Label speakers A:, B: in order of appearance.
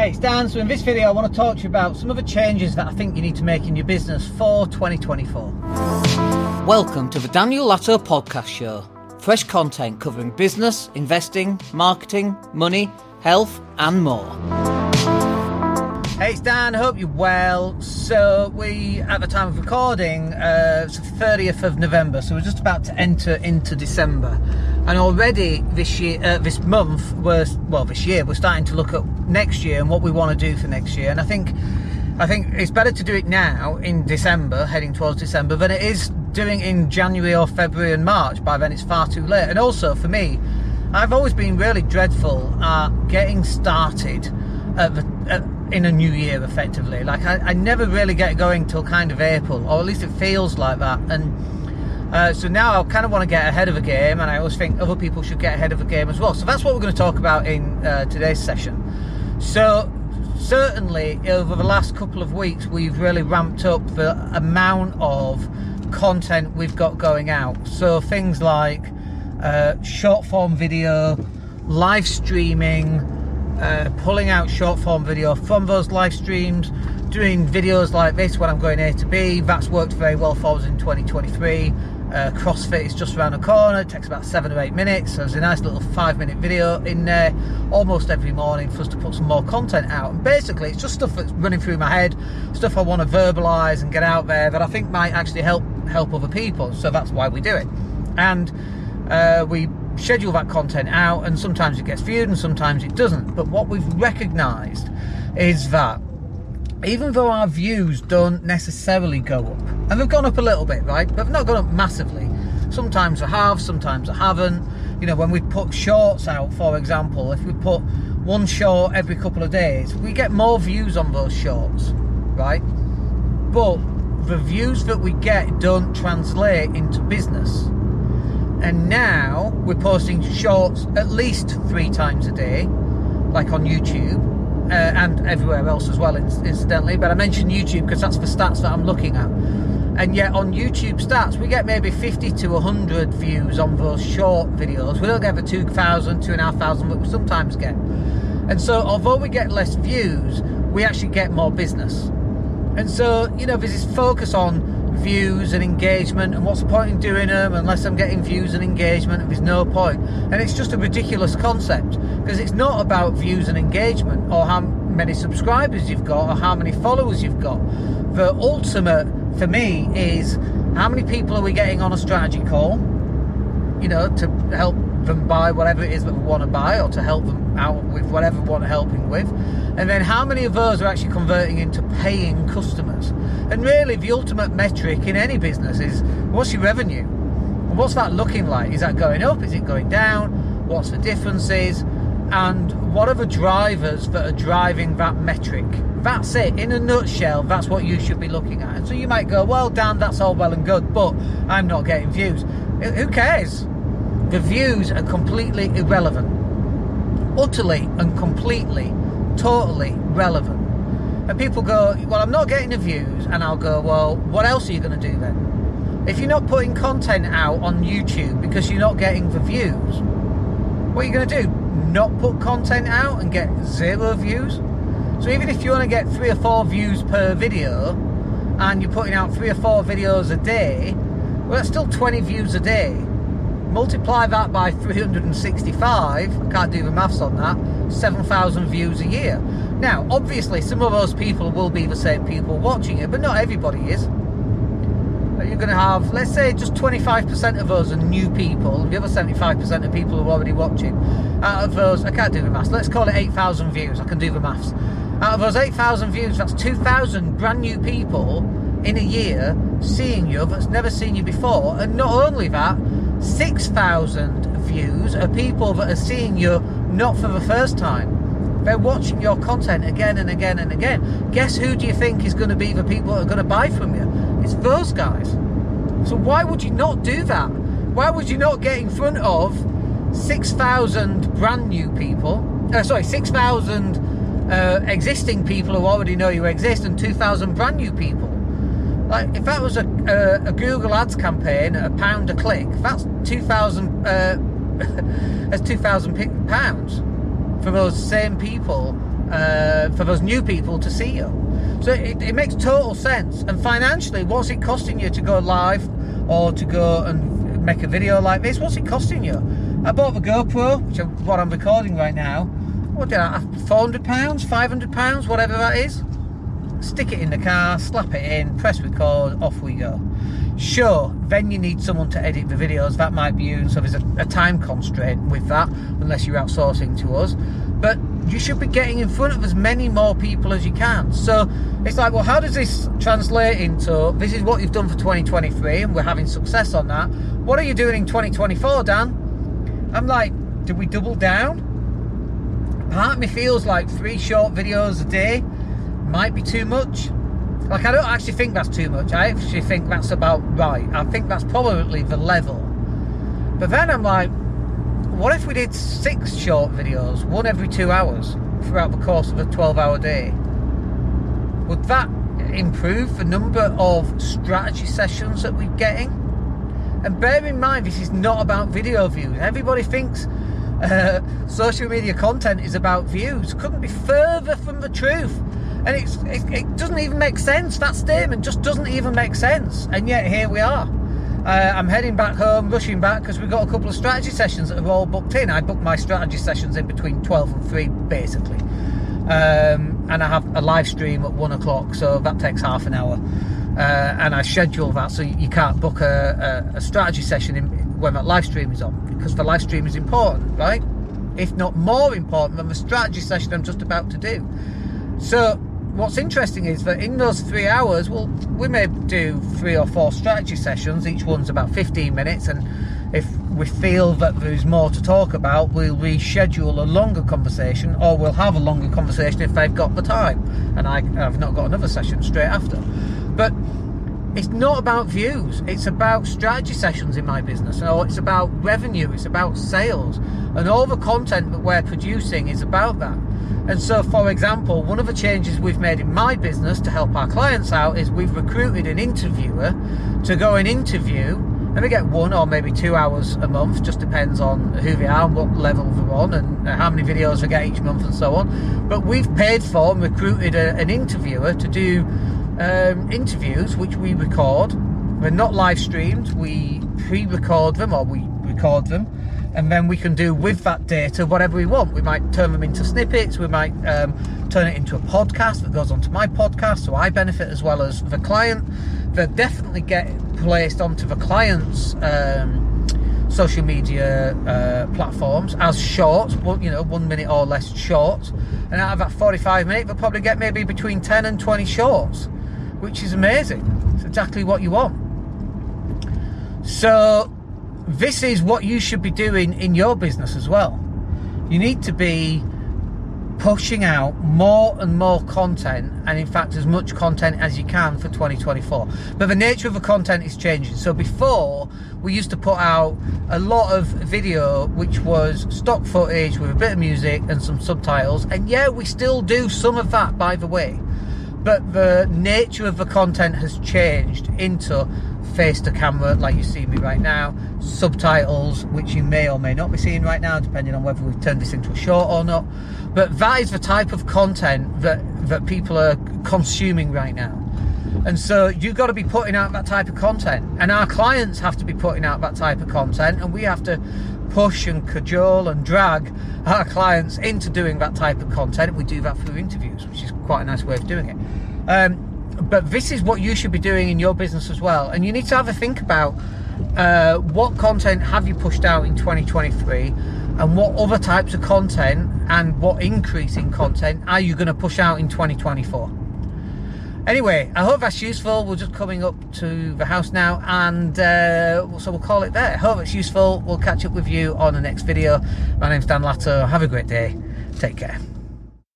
A: Hey, it's Dan. So in this video, I want to talk to you about some of the changes that I think you need to make in your business for 2024. Welcome to the Daniel Latto Podcast Show. Fresh content covering business, investing, marketing, money, health, and more. Hey, it's Dan. Hope you're well. So we, at the time of recording, uh, it's the 30th of November. So we're just about to enter into December, and already this year, uh, this month, we're well, this year we're starting to look at next year and what we want to do for next year. And I think, I think it's better to do it now in December, heading towards December, than it is doing in January or February and March. By then, it's far too late. And also for me, I've always been really dreadful at getting started at the, at, in a new year effectively like I, I, never really get going till kind of April or at least it feels like that and uh, so now I kind of want to get ahead of a game and I always think other people should get ahead of a game as well so that's what we're going to talk about in uh, today's session so certainly over the last couple of weeks we've really ramped up the amount of content we've got going out so things like uh, short form video live streaming uh, pulling out short form video from those live streams, doing videos like this when I'm going A to B. That's worked very well for us in 2023. Uh, CrossFit is just around the corner. It takes about seven or eight minutes. So there's a nice little five minute video in there almost every morning for us to put some more content out. And basically, it's just stuff that's running through my head, stuff I want to verbalize and get out there that I think might actually help help other people. So that's why we do it. And uh, we schedule that content out, and sometimes it gets viewed and sometimes it doesn't. But what we've recognized is that even though our views don't necessarily go up, and they've gone up a little bit, right? But they've not gone up massively. Sometimes they have, sometimes they haven't. You know, when we put shorts out, for example, if we put one short every couple of days, we get more views on those shorts, right? But the views that we get don't translate into business and now we're posting shorts at least three times a day, like on YouTube. Uh, and everywhere else as well, incidentally. But I mentioned YouTube because that's the stats that I'm looking at. And yet on YouTube stats, we get maybe 50 to 100 views on those short videos. We don't get the 2,000, 2,500 that we sometimes get. And so, although we get less views, we actually get more business. And so, you know, there's this focus on views and engagement and what's the point in doing them unless I'm getting views and engagement? There's no point. And it's just a ridiculous concept because it's not about views and engagement or how many subscribers you've got or how many followers you've got. The ultimate for me is how many people are we getting on a strategy call you know to help them buy whatever it is that we want to buy or to help them out with whatever we want helping with and then how many of those are actually converting into paying customers and really, the ultimate metric in any business is what's your revenue? And what's that looking like? Is that going up? Is it going down? What's the differences? And what are the drivers that are driving that metric? That's it. In a nutshell, that's what you should be looking at. And so you might go, well, Dan, that's all well and good, but I'm not getting views. Who cares? The views are completely irrelevant. Utterly and completely, totally relevant. And people go, well, I'm not getting the views. And I'll go, well, what else are you going to do then? If you're not putting content out on YouTube because you're not getting the views, what are you going to do? Not put content out and get zero views? So even if you want to get three or four views per video and you're putting out three or four videos a day, well, that's still 20 views a day. Multiply that by 365, I can't do the maths on that, 7,000 views a year. Now, obviously, some of those people will be the same people watching it, but not everybody is. You're going to have, let's say, just 25% of those are new people, the other 75% of people who are already watching. Out of those, I can't do the maths, let's call it 8,000 views, I can do the maths. Out of those 8,000 views, that's 2,000 brand new people in a year seeing you that's never seen you before, and not only that, 6,000 views are people that are seeing you not for the first time they're watching your content again and again and again. Guess who do you think is going to be the people that are going to buy from you? It's those guys. So why would you not do that? Why would you not get in front of 6,000 brand new people? Uh, sorry, 6,000 uh, existing people who already know you exist and 2,000 brand new people. Like, if that was a, a, a Google Ads campaign a pound a click, that's 2,000. Uh, that's 2,000 pounds for those same people uh, for those new people to see you. So it, it makes total sense. And financially, what's it costing you to go live or to go and make a video like this? What's it costing you? I bought the GoPro, which is what I'm recording right now. What did I? 400 pounds, 500 pounds, whatever that is. Stick it in the car, slap it in, press record, off we go. Sure, then you need someone to edit the videos. That might be you, so there's a, a time constraint with that, unless you're outsourcing to us. But you should be getting in front of as many more people as you can. So it's like, well, how does this translate into this is what you've done for 2023 and we're having success on that? What are you doing in 2024, Dan? I'm like, do we double down? Part of me feels like three short videos a day might be too much. Like, I don't actually think that's too much. I actually think that's about right. I think that's probably the level. But then I'm like, what if we did six short videos, one every two hours, throughout the course of a 12 hour day? Would that improve the number of strategy sessions that we're getting? And bear in mind, this is not about video views. Everybody thinks uh, social media content is about views. Couldn't be further from the truth. And it's, it, it doesn't even make sense. That statement just doesn't even make sense. And yet here we are. Uh, I'm heading back home, rushing back because we've got a couple of strategy sessions that are all booked in. I booked my strategy sessions in between 12 and 3, basically. Um, and I have a live stream at 1 o'clock, so that takes half an hour. Uh, and I schedule that so you can't book a, a, a strategy session in, when that live stream is on because the live stream is important, right? If not more important than the strategy session I'm just about to do. So what's interesting is that in those three hours, well, we may do three or four strategy sessions. Each one's about 15 minutes, and if we feel that there's more to talk about, we'll reschedule a longer conversation, or we'll have a longer conversation if they've got the time, and I, have not got another session straight after. But it's not about views. It's about strategy sessions in my business. Or it's about revenue. It's about sales. And all the content that we're producing is about that. And so, for example, one of the changes we've made in my business to help our clients out is we've recruited an interviewer to go and interview, and we get one or maybe two hours a month, just depends on who they are and what level they're on and uh, how many videos they get each month and so on. But we've paid for and recruited a, an interviewer to do um, interviews which we record. They're not live streamed, we pre record them or we record them and then we can do with that data whatever we want. We might turn them into snippets, we might um, turn it into a podcast that goes onto my podcast, so I benefit as well as the client. They definitely get placed onto the client's um, social media uh, platforms as shorts, you know, one minute or less shorts. And out of that 45 minute, they'll probably get maybe between 10 and 20 shorts, which is amazing. It's exactly what you want. So this is what you should be doing in your business as well. You need to be pushing out more and more content and in fact as much content as you can for 2024 but the nature of the content is changing so before we used to put out a lot of video which was stock footage with a bit of music and some subtitles and yeah we still do some of that by the way but the nature of the content has changed into face to camera like you see me right now subtitles which you may or may not be seeing right now depending on whether we've turned this into a short or not. But that is the type of content that that people are consuming right now. And so you've got to be putting out that type of content. And our clients have to be putting out that type of content and we have to push and cajole and drag our clients into doing that type of content we do that through interviews which is quite a nice way of doing it um, but this is what you should be doing in your business as well. And you need to have a think about uh, what content have you pushed out in 2023 and what other types of content and what increase in content are you going to push out in 2024. Anyway, I hope that's useful. We're just coming up to the house now, and uh, so we'll call it there. Hope it's useful. We'll catch up with you on the next video. My name's Dan Latto. Have a great day. Take care.